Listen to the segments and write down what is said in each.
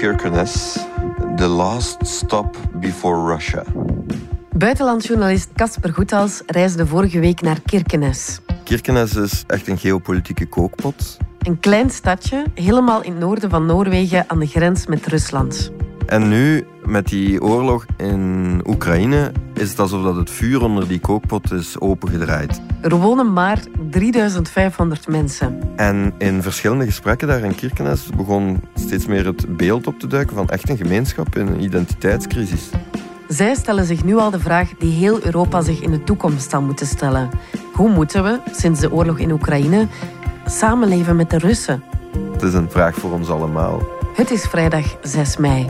Kirkenes, the last stop before Russia. Buitenlandjournalist Casper Goethals reisde vorige week naar Kirkenes. Kirkenes is echt een geopolitieke kookpot. Een klein stadje, helemaal in het noorden van Noorwegen aan de grens met Rusland. En nu, met die oorlog in Oekraïne, is het alsof dat het vuur onder die kookpot is opengedraaid. Er wonen maar 3500 mensen. En in verschillende gesprekken daar in Kirkenes begon steeds meer het beeld op te duiken van echt een gemeenschap in een identiteitscrisis. Zij stellen zich nu al de vraag die heel Europa zich in de toekomst zal moeten stellen. Hoe moeten we, sinds de oorlog in Oekraïne, samenleven met de Russen? Het is een vraag voor ons allemaal. Het is vrijdag 6 mei.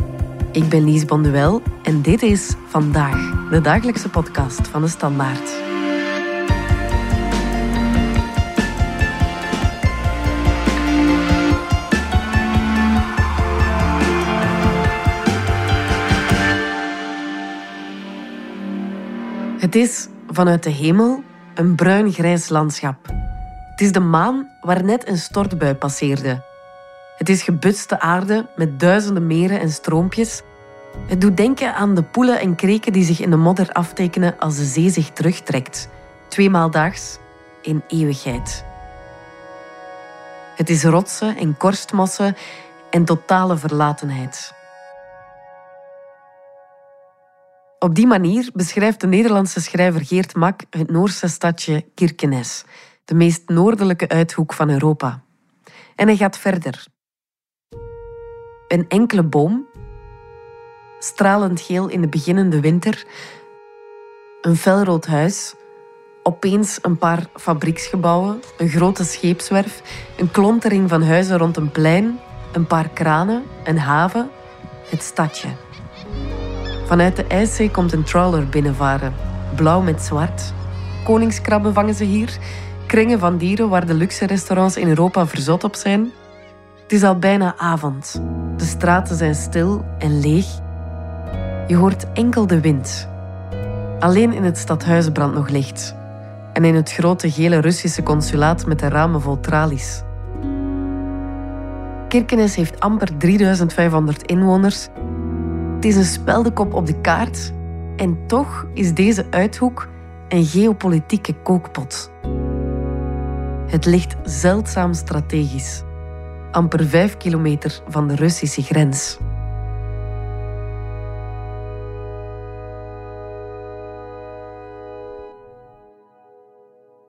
Ik ben Lies Bonduel en dit is Vandaag, de dagelijkse podcast van de Standaard. Het is vanuit de hemel een bruin-grijs landschap. Het is de maan waar net een stortbui passeerde. Het is gebutste aarde met duizenden meren en stroompjes. Het doet denken aan de poelen en kreken die zich in de modder aftekenen als de zee zich terugtrekt. Tweemaal daags in eeuwigheid. Het is rotsen en korstmossen en totale verlatenheid. Op die manier beschrijft de Nederlandse schrijver Geert Mak het Noorse stadje Kirkenes, de meest noordelijke uithoek van Europa. En hij gaat verder. Een enkele boom, stralend geel in de beginnende winter, een felrood huis, opeens een paar fabrieksgebouwen, een grote scheepswerf, een klontering van huizen rond een plein, een paar kranen, een haven, het stadje. Vanuit de IJszee komt een trawler binnenvaren, blauw met zwart. Koningskrabben vangen ze hier, kringen van dieren waar de luxe restaurants in Europa verzot op zijn. Het is al bijna avond. De straten zijn stil en leeg. Je hoort enkel de wind. Alleen in het stadhuis brandt nog licht. En in het grote gele Russische consulaat met de ramen vol tralies. Kirkenes heeft amper 3500 inwoners. Het is een speldekop op de kaart. En toch is deze uithoek een geopolitieke kookpot. Het ligt zeldzaam strategisch amper vijf kilometer van de Russische grens.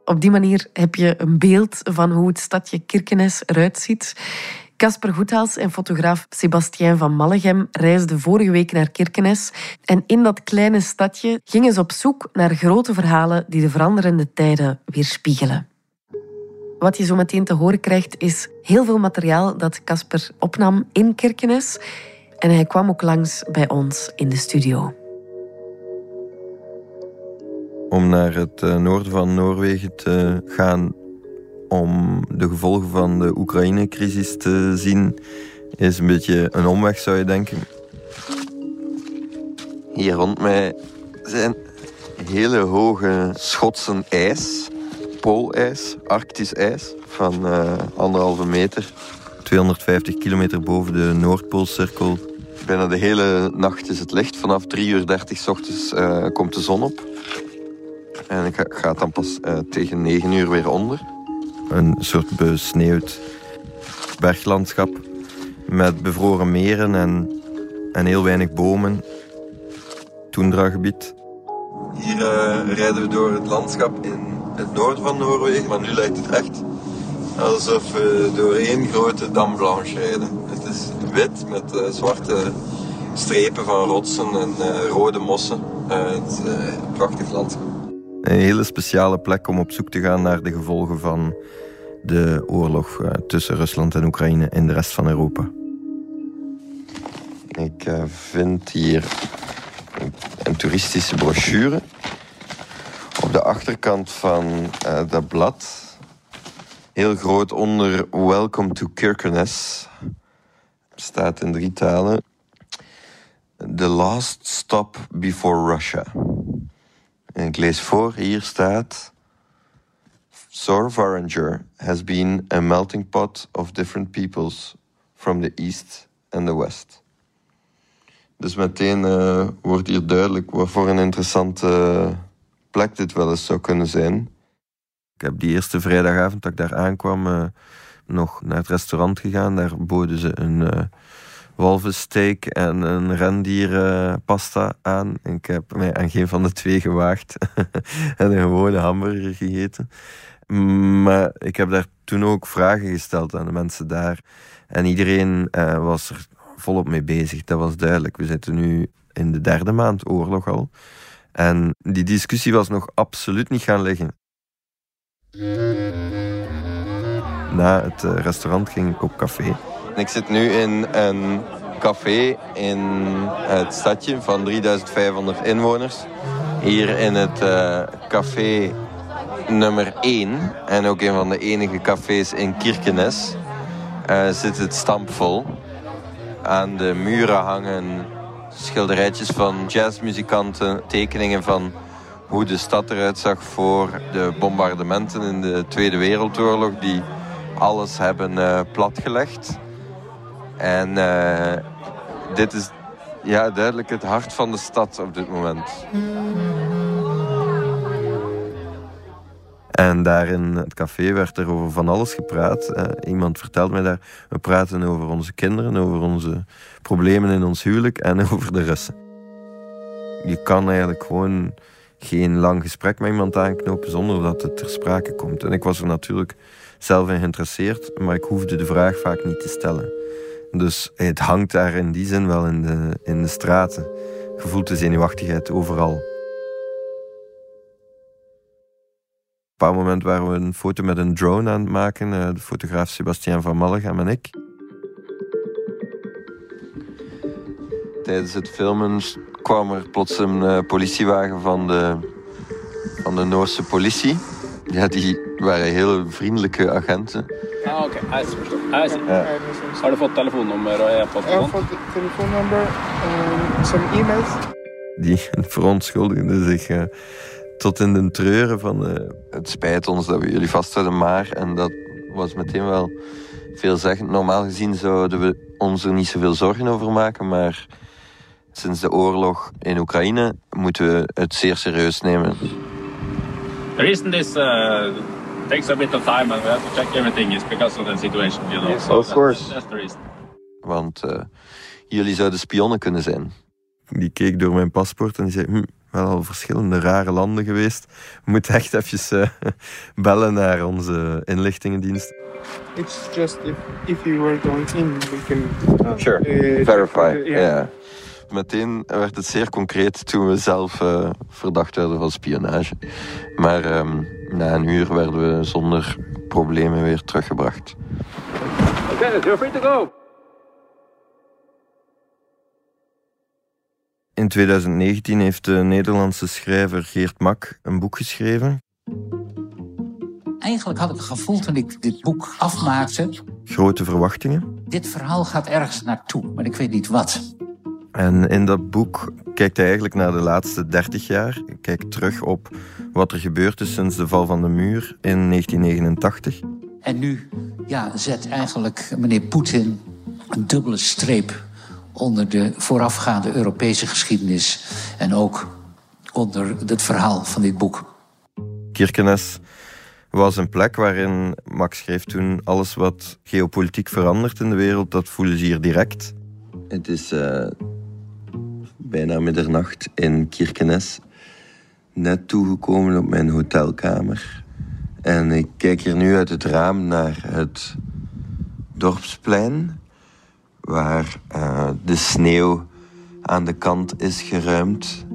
Op die manier heb je een beeld van hoe het stadje Kirkenes eruit ziet. Casper Goethals en fotograaf Sebastien van Mallegem reisden vorige week naar Kirkenes. En in dat kleine stadje gingen ze op zoek naar grote verhalen die de veranderende tijden weerspiegelen. Wat je zo meteen te horen krijgt, is heel veel materiaal dat Casper opnam in Kirkenes. En hij kwam ook langs bij ons in de studio. Om naar het eh, noorden van Noorwegen te gaan om de gevolgen van de Oekraïne-crisis te zien, is een beetje een omweg, zou je denken. Hier rond mij zijn hele hoge schotsen ijs poolijs, arctisch ijs, van uh, anderhalve meter. 250 kilometer boven de Noordpoolcirkel. Bijna de hele nacht is het licht. Vanaf 3 uur 30 s ochtends uh, komt de zon op. En ik ga, gaat dan pas uh, tegen 9 uur weer onder. Een soort besneeuwd berglandschap met bevroren meren en, en heel weinig bomen. Toendragebied. Hier rijden we door het landschap in het noorden van Noorwegen. Maar nu lijkt het echt alsof we door één grote dam blanche rijden. Het is wit met uh, zwarte strepen van rotsen en uh, rode mossen. Het is een prachtig landschap. Een hele speciale plek om op zoek te gaan naar de gevolgen van de oorlog tussen Rusland en Oekraïne in de rest van Europa. Ik vind hier een toeristische brochure op de achterkant van uh, dat blad, heel groot onder Welcome to Kirkenes, staat in drie talen. The last stop before Russia. En ik lees voor, hier staat... Sor Varanger has been a melting pot of different peoples from the east and the west. Dus meteen uh, wordt hier duidelijk wat voor een interessante plek dit wel eens zou kunnen zijn. Ik heb die eerste vrijdagavond dat ik daar aankwam uh, nog naar het restaurant gegaan. Daar boden ze een uh, walvissteak en een rendierpasta aan. Ik heb mij aan geen van de twee gewaagd en een gewone hamburger gegeten. Maar ik heb daar toen ook vragen gesteld aan de mensen daar. En iedereen uh, was er volop mee bezig. Dat was duidelijk. We zitten nu in de derde maand oorlog al. En die discussie was nog absoluut niet gaan liggen. Na het eh, restaurant ging ik op café. Ik zit nu in een café in het stadje van 3500 inwoners. Hier in het uh, café nummer 1 en ook een van de enige cafés in Kirkenes uh, zit het stampvol. Aan de muren hangen schilderijtjes van jazzmuzikanten, tekeningen van hoe de stad eruit zag voor de bombardementen in de Tweede Wereldoorlog, die alles hebben uh, platgelegd. En uh, dit is ja, duidelijk het hart van de stad op dit moment. En daar in het café werd er over van alles gepraat. Uh, iemand vertelde mij daar, we praten over onze kinderen, over onze problemen in ons huwelijk en over de Russen. Je kan eigenlijk gewoon geen lang gesprek met iemand aanknopen zonder dat het ter sprake komt. En ik was er natuurlijk zelf in geïnteresseerd, maar ik hoefde de vraag vaak niet te stellen. Dus het hangt daar in die zin wel in de, in de straten. Je voelt de zenuwachtigheid overal. Op een bepaald moment waren we een foto met een drone aan het maken. Eh, de fotograaf Sebastian van Mallegem en ik. Tijdens het filmen kwam er plots een uh, politiewagen van de, van de Noorse politie. Ja, die waren heel vriendelijke agenten. Ah, oké. Okay. Ah, ja. Har du fått telefoonnummer og e-post? Jeg har fått telefoonnummer en some e-mails. Die verontschuldigde zich uh, tot in de treuren van... Uh, het spijt ons dat we jullie vasthouden, maar... En dat was meteen wel veelzeggend. Normaal gezien zouden we ons er niet zoveel zorgen over maken, maar... Sinds de oorlog in Oekraïne moeten we het zeer serieus nemen. The reason this uh, takes a bit of time and we have to check everything is because of the situation, you know. Yes, so of course. That's the reason. Want uh, jullie zouden spionnen kunnen zijn. Die keek door mijn paspoort en die zei... Hm, wel al verschillende rare landen geweest. We moeten echt even uh, bellen naar onze inlichtingendienst. It's just if, if you were going in, we can... Uh, sure, uh, verify. Yeah. Meteen werd het zeer concreet toen we zelf uh, verdacht werden van spionage. Maar um, na een uur werden we zonder problemen weer teruggebracht. Oké, okay, you're free to go. In 2019 heeft de Nederlandse schrijver Geert Mak een boek geschreven. Eigenlijk had ik het gevoel toen ik dit boek afmaakte. Grote verwachtingen. Dit verhaal gaat ergens naartoe, maar ik weet niet wat. En in dat boek kijkt hij eigenlijk naar de laatste 30 jaar. Kijkt terug op wat er gebeurd is sinds de val van de muur in 1989. En nu ja, zet eigenlijk meneer Poetin een dubbele streep onder de voorafgaande Europese geschiedenis en ook onder het verhaal van dit boek. Kirkenes was een plek waarin Max schreef toen alles wat geopolitiek verandert in de wereld, dat voelen ze hier direct. Het is uh, bijna middernacht in Kirkenes. Net toegekomen op mijn hotelkamer. En ik kijk hier nu uit het raam naar het dorpsplein waar uh, de sneeuw aan de kant is geruimd.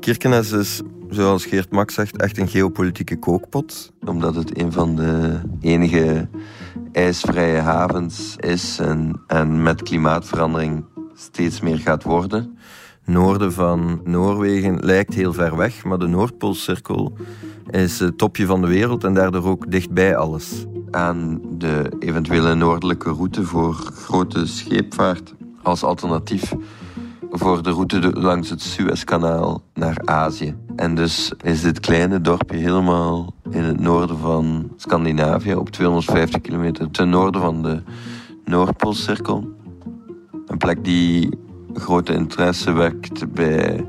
Kirkenes is, zoals Geert Max zegt, echt een geopolitieke kookpot. Omdat het een van de enige ijsvrije havens is en, en met klimaatverandering steeds meer gaat worden. Noorden van Noorwegen lijkt heel ver weg, maar de Noordpoolcirkel is het topje van de wereld en daardoor ook dichtbij alles aan de eventuele noordelijke route voor grote scheepvaart als alternatief voor de route langs het Suezkanaal naar Azië. En dus is dit kleine dorpje helemaal in het noorden van Scandinavië, op 250 kilometer ten noorden van de Noordpoolcirkel. Een plek die grote interesse wekt bij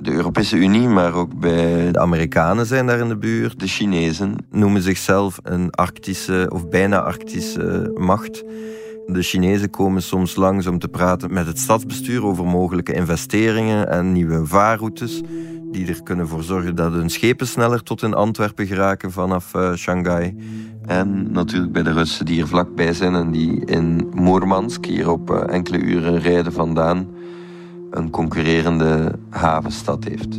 de Europese Unie, maar ook bij de Amerikanen zijn daar in de buurt. De Chinezen noemen zichzelf een arctische of bijna arctische macht. De Chinezen komen soms langs om te praten met het stadsbestuur over mogelijke investeringen en nieuwe vaarroutes die er kunnen voor zorgen dat hun schepen sneller tot in Antwerpen geraken vanaf uh, Shanghai. En natuurlijk bij de Russen die er vlakbij zijn en die in Moermansk, hier op uh, enkele uren rijden vandaan, een concurrerende havenstad heeft.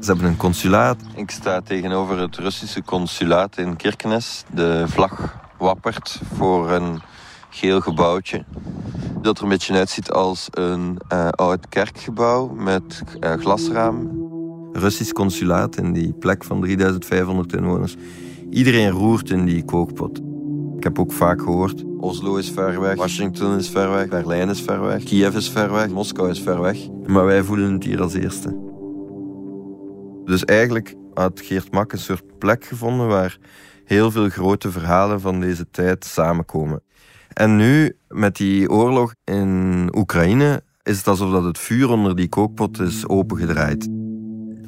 Ze hebben een consulaat. Ik sta tegenover het Russische consulaat in Kirkenes. De vlag wappert voor een geel gebouwtje. Dat er een beetje uitziet als een uh, oud kerkgebouw met uh, glasraam. Russisch consulaat in die plek van 3500 inwoners. Iedereen roert in die kookpot. Ik heb ook vaak gehoord, Oslo is ver weg, Washington is ver weg, Berlijn is ver weg, Kiev is ver weg, Moskou is ver weg. Maar wij voelen het hier als eerste. Dus eigenlijk had Geert Mak een soort plek gevonden waar heel veel grote verhalen van deze tijd samenkomen. En nu, met die oorlog in Oekraïne, is het alsof dat het vuur onder die kookpot is opengedraaid.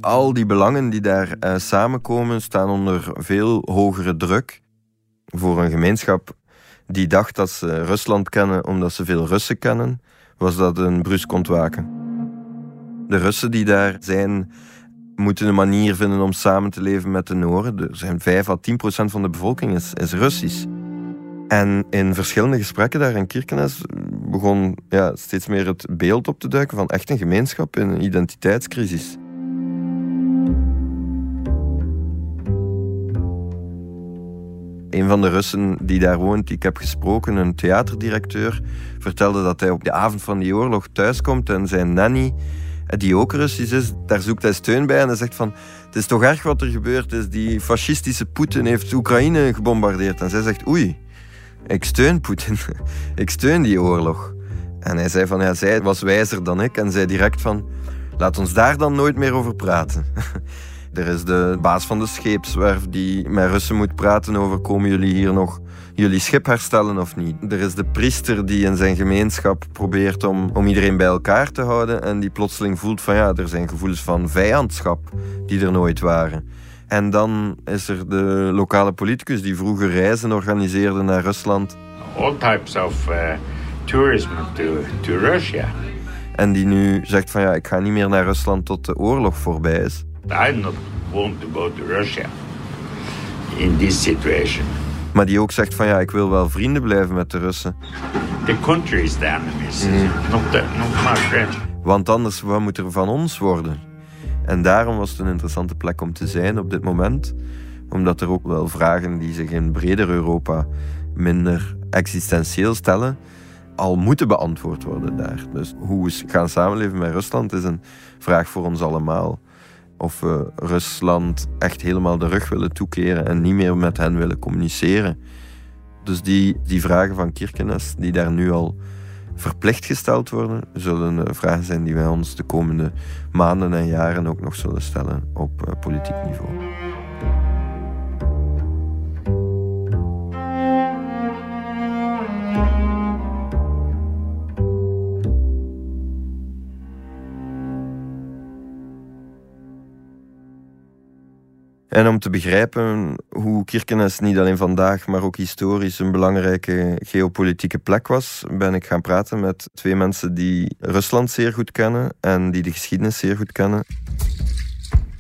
Al die belangen die daar uh, samenkomen, staan onder veel hogere druk voor een gemeenschap die dacht dat ze Rusland kennen omdat ze veel Russen kennen, was dat een brusk ontwaken. De Russen die daar zijn, moeten een manier vinden om samen te leven met de Noorden. Er zijn 5 à 10 procent van de bevolking is, is Russisch. En in verschillende gesprekken daar in Kirkenes begon ja, steeds meer het beeld op te duiken van echt een gemeenschap in een identiteitscrisis. Een van de Russen die daar woont, die ik heb gesproken, een theaterdirecteur, vertelde dat hij op de avond van die oorlog thuiskomt en zijn nanny, die ook Russisch is, daar zoekt hij steun bij en hij zegt van het is toch erg wat er gebeurd is. Die fascistische Poetin heeft Oekraïne gebombardeerd. En zij zegt oei, ik steun Poetin. ik steun die oorlog. En hij zei van ja, zij was wijzer dan ik en zei direct van laat ons daar dan nooit meer over praten. Er is de baas van de scheepswerf die met Russen moet praten over komen jullie hier nog jullie schip herstellen of niet. Er is de priester die in zijn gemeenschap probeert om, om iedereen bij elkaar te houden en die plotseling voelt van ja, er zijn gevoelens van vijandschap die er nooit waren. En dan is er de lokale politicus die vroeger reizen organiseerde naar Rusland. All types of uh, tourism to, to Russia. En die nu zegt van ja, ik ga niet meer naar Rusland tot de oorlog voorbij is. I not want to go to Russia in this situation. Maar die ook zegt van ja, ik wil wel vrienden blijven met de Russen. The country is the enemies, not, the, not my friend. Want anders, wat moet er van ons worden? En daarom was het een interessante plek om te zijn op dit moment. Omdat er ook wel vragen die zich in breder Europa minder existentieel stellen, al moeten beantwoord worden daar. Dus hoe we gaan samenleven met Rusland is een vraag voor ons allemaal of we Rusland echt helemaal de rug willen toekeren en niet meer met hen willen communiceren. Dus die, die vragen van Kirkenes, die daar nu al verplicht gesteld worden, zullen vragen zijn die wij ons de komende maanden en jaren ook nog zullen stellen op eh, politiek niveau. En om te begrijpen hoe Kirkenes niet alleen vandaag, maar ook historisch een belangrijke geopolitieke plek was, ben ik gaan praten met twee mensen die Rusland zeer goed kennen en die de geschiedenis zeer goed kennen.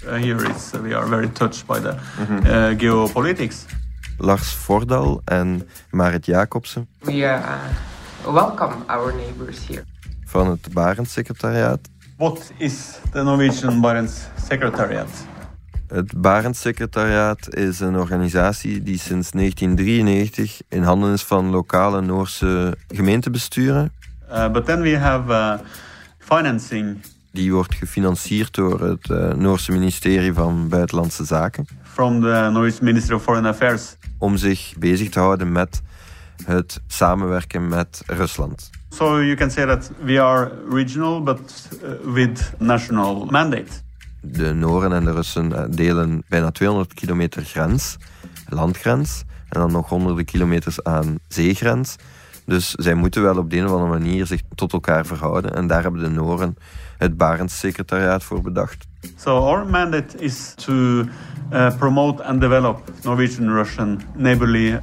Uh, here is uh, we are very touched by the uh, geopolitics. Lars Vordal en Marit Jacobsen. We uh, welcome our neighbors here. Van het Barents Secretariaat. What is the Norwegian Barents Secretariat? Het Barents-secretariaat is een organisatie die sinds 1993 in handen is van lokale Noorse gemeentebesturen. Uh, but then we have uh, financing. Die wordt gefinancierd door het uh, Noorse ministerie van Buitenlandse Zaken. From the Norwegian Ministry of Foreign Affairs. Om zich bezig te houden met het samenwerken met Rusland. So you can say that we are regional, but with national mandate. De Noren en de Russen delen bijna 200 kilometer grens, landgrens, en dan nog honderden kilometers aan zeegrens. Dus zij moeten wel op de een of andere manier zich tot elkaar verhouden. En daar hebben de Noren het Barents-secretariaat voor bedacht. So our mandate is to uh, promote and develop Norwegian-Russian neighborly uh,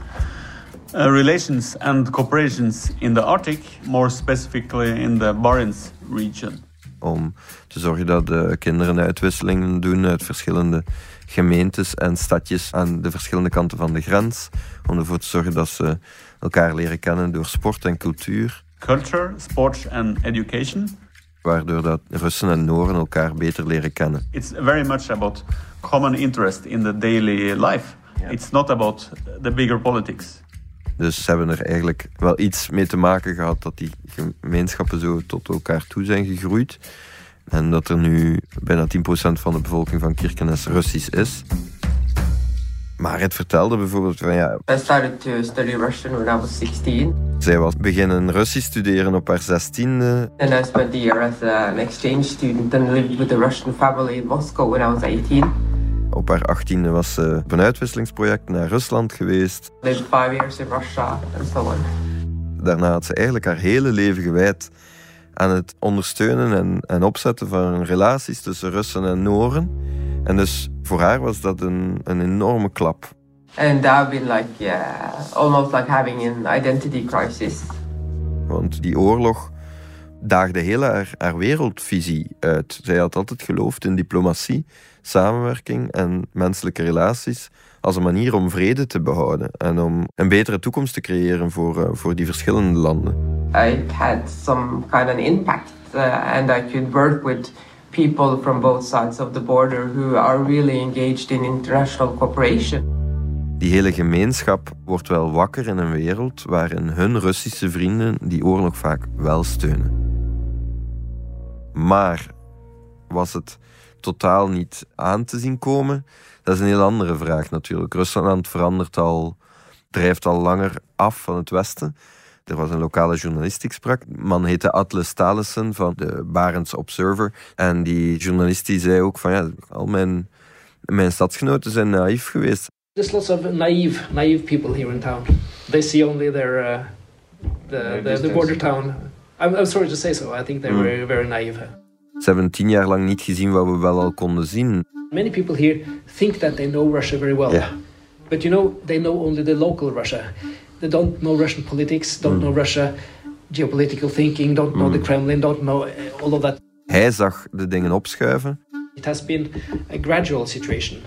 relations and cooperations in the Arctic, more specifically in the Barents region. Om te zorgen dat de kinderen uitwisselingen doen uit verschillende gemeentes en stadjes aan de verschillende kanten van de grens. Om ervoor te zorgen dat ze elkaar leren kennen door sport en cultuur. Culture, sports and education. Waardoor dat Russen en Noren elkaar beter leren kennen. It's very much about common interest in the daily life. It's not about the bigger politics. Dus ze hebben er eigenlijk wel iets mee te maken gehad dat die gemeenschappen zo tot elkaar toe zijn gegroeid. En dat er nu bijna 10% van de bevolking van Kirkenes Russisch is. Maar het vertelde bijvoorbeeld van ja... I started to study Russian when I was 16. Zij was beginnen Russisch studeren op haar zestiende. And I spent the year as an exchange student and lived with a Russian family in Moscow when I was 18. Op haar achttiende was ze op een uitwisselingsproject naar Rusland geweest. Lived five years in Russia and so on. Daarna had ze eigenlijk haar hele leven gewijd aan het ondersteunen en, en opzetten van relaties tussen Russen en Noren. En dus voor haar was dat een, een enorme klap. And I've been like, yeah, almost like having an identity crisis. Want die oorlog daagde heel haar, haar wereldvisie uit. Zij had altijd geloofd in diplomatie, samenwerking en menselijke relaties als een manier om vrede te behouden en om een betere toekomst te creëren voor, uh, voor die verschillende landen. I had some kind of impact uh, and I could work with people from both sides of the border who are really engaged in international cooperation. Die hele gemeenschap wordt wel wakker in een wereld waarin hun Russische vrienden die oorlog vaak wel steunen. Maar was het totaal niet aan te zien komen? Dat is een heel andere vraag natuurlijk. Rusland verandert al, drijft al langer af van het Westen. Er was een lokale journalist die sprak. Man heette Atlas Stalissen van de Barents Observer. En die journalist die zei ook van ja, al mijn, mijn stadsgenoten zijn naïef geweest. There's lots of naive, naive people here in town. They see only their uh, the, the, the border town. I'm, I'm sorry to say so. I think they're Mm. very, very naive. Ze hebben tien jaar lang niet gezien wat we wel al konden zien. Many people here think that they know Russia very well. Yeah. But you know, they know only the local Russia. They don't know Russian politics, don't know Russia geopolitical thinking, don't know the Kremlin, don't know uh, all of that. Hij zag de dingen opschuiven. It has been a gradual situation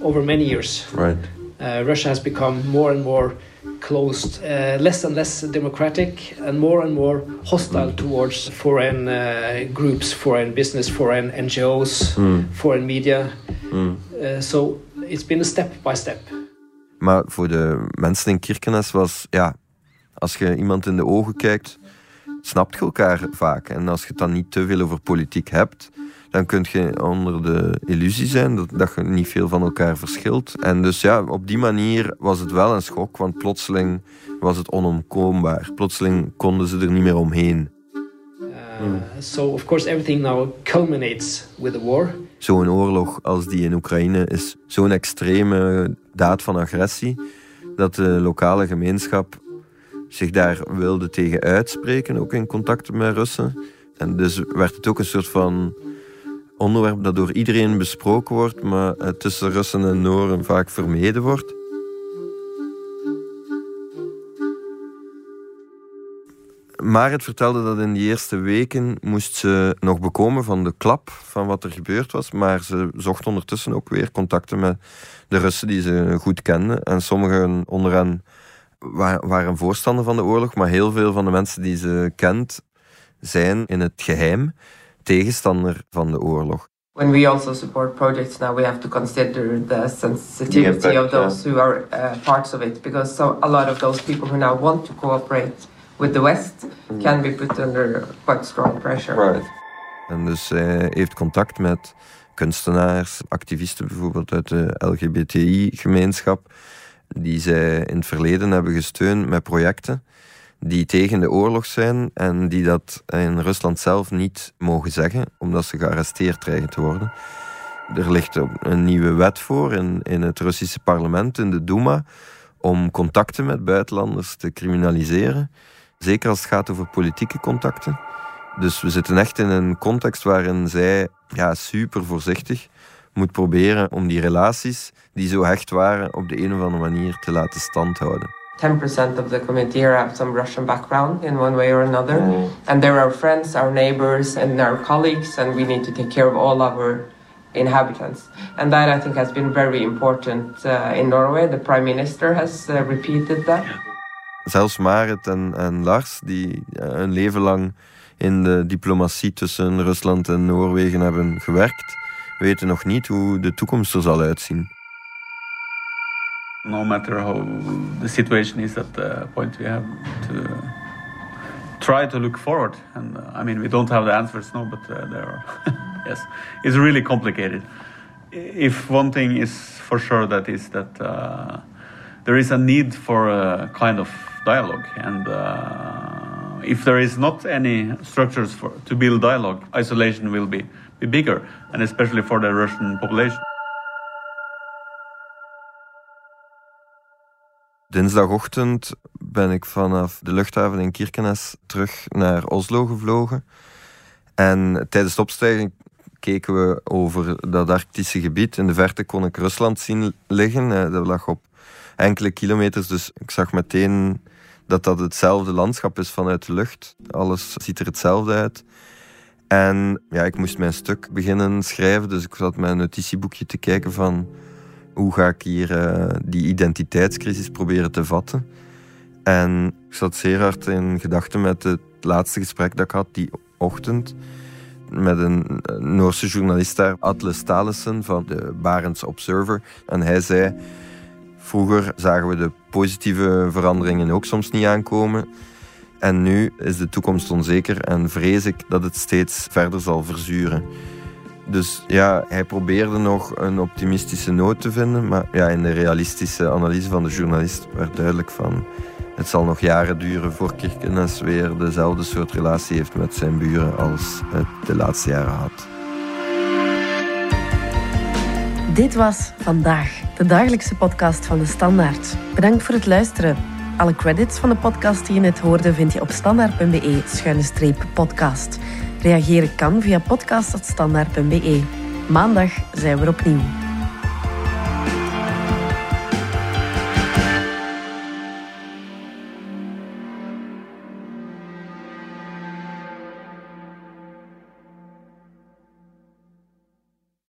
over many years. Right. Uh, Russia has become more and more closed, uh, less and less democratic, and more and more hostile towards foreign uh, groups, foreign business, foreign NGOs, foreign media. Uh, so it's been a step by step. Maar voor de mensen in Kirkenes was, ja, als je iemand in de ogen kijkt, snapt je elkaar vaak. En als je het dan niet te veel over politiek hebt, dan kun je onder de illusie zijn dat, dat je niet veel van elkaar verschilt. En dus ja, op die manier was het wel een schok, want plotseling was het onomkoombaar. Plotseling konden ze er niet meer omheen. Uh, So of course everything now culminates with the war. Zo'n oorlog als die in Oekraïne is zo'n extreme daad van agressie dat de lokale gemeenschap zich daar wilde tegen uitspreken, ook in contacten met Russen. En dus werd het ook een soort van onderwerp dat door iedereen besproken wordt, maar eh, tussen Russen en Noren vaak vermeden wordt. Maar het vertelde dat in die eerste weken moest ze nog bekomen van de klap van wat er gebeurd was. Maar ze zocht ondertussen ook weer contacten met de Russen die ze goed kende. En sommigen onder hen wa- waren voorstander van de oorlog. Maar heel veel van de mensen die ze kent zijn in het geheim tegenstander van de oorlog. When we also support projects now, we have to consider the sensitivity Yeah, but, of those who are uh, parts of it, because so, a lot of those people who now want to cooperate with the West can be put under quite strong pressure. En dus zij heeft contact met kunstenaars, activisten bijvoorbeeld uit de LGBTI-gemeenschap, die zij in het verleden hebben gesteund met projecten die tegen de oorlog zijn en die dat in Rusland zelf niet mogen zeggen, omdat ze gearresteerd dreigen te worden. Er ligt een nieuwe wet voor in, in het Russische parlement, in de Duma, om contacten met buitenlanders te criminaliseren. Zeker als het gaat over politieke contacten. Dus we zitten echt in een context waarin zij ja, super voorzichtig moet proberen om die relaties die zo hecht waren op de een of andere manier te laten standhouden. 10% of the community here have some Russian background in one way or another. And they're our friends, our neighbors, and our colleagues, and we need to take care of all our inhabitants. And that I think has been very important uh, in Norway. The Prime Minister has uh, repeated that. Zelfs Marit en, en Lars, die uh, een leven lang in de diplomatie tussen Rusland en Noorwegen hebben gewerkt, weten nog niet hoe de toekomst er zal uitzien. No matter how the situation is at the point, we have to try to look forward. And uh, I mean, we don't have the answers now, but uh, there are. yes, it's really complicated. If one thing is for sure, that is that uh, there is a need for a kind of dialogue, and uh, if there is not any structures for to build dialogue, isolation will be, be bigger, and especially for the Russian population. Dinsdagochtend ben ik vanaf de luchthaven in Kirkenes terug naar Oslo gevlogen. En tijdens de opstijging keken we over dat Arctische gebied. In de verte kon ik Rusland zien liggen. Dat lag op enkele kilometers, dus ik zag meteen dat dat hetzelfde landschap is vanuit de lucht. Alles ziet er hetzelfde uit. En ja, ik moest mijn stuk beginnen schrijven, dus ik zat mijn notitieboekje te kijken van hoe ga ik hier uh, die identiteitscrisis proberen te vatten. En ik zat zeer hard in gedachten met het laatste gesprek dat ik had die ochtend met een Noorse journalist daar, Atle van de Barents Observer. En hij zei, vroeger zagen we de positieve veranderingen ook soms niet aankomen. En nu is de toekomst onzeker en vrees ik dat het steeds verder zal verzuren. Dus ja, hij probeerde nog een optimistische noot te vinden, maar ja, in de realistische analyse van de journalist werd duidelijk van het zal nog jaren duren voor Kirkenes weer dezelfde soort relatie heeft met zijn buren als het de laatste jaren had. Dit was Vandaag, de dagelijkse podcast van de Standaard. Bedankt voor het luisteren. Alle credits van de podcast die je net hoorde vind je op standaard.be-podcast. Reageren kan via podcast.standaard.be. Maandag zijn we opnieuw.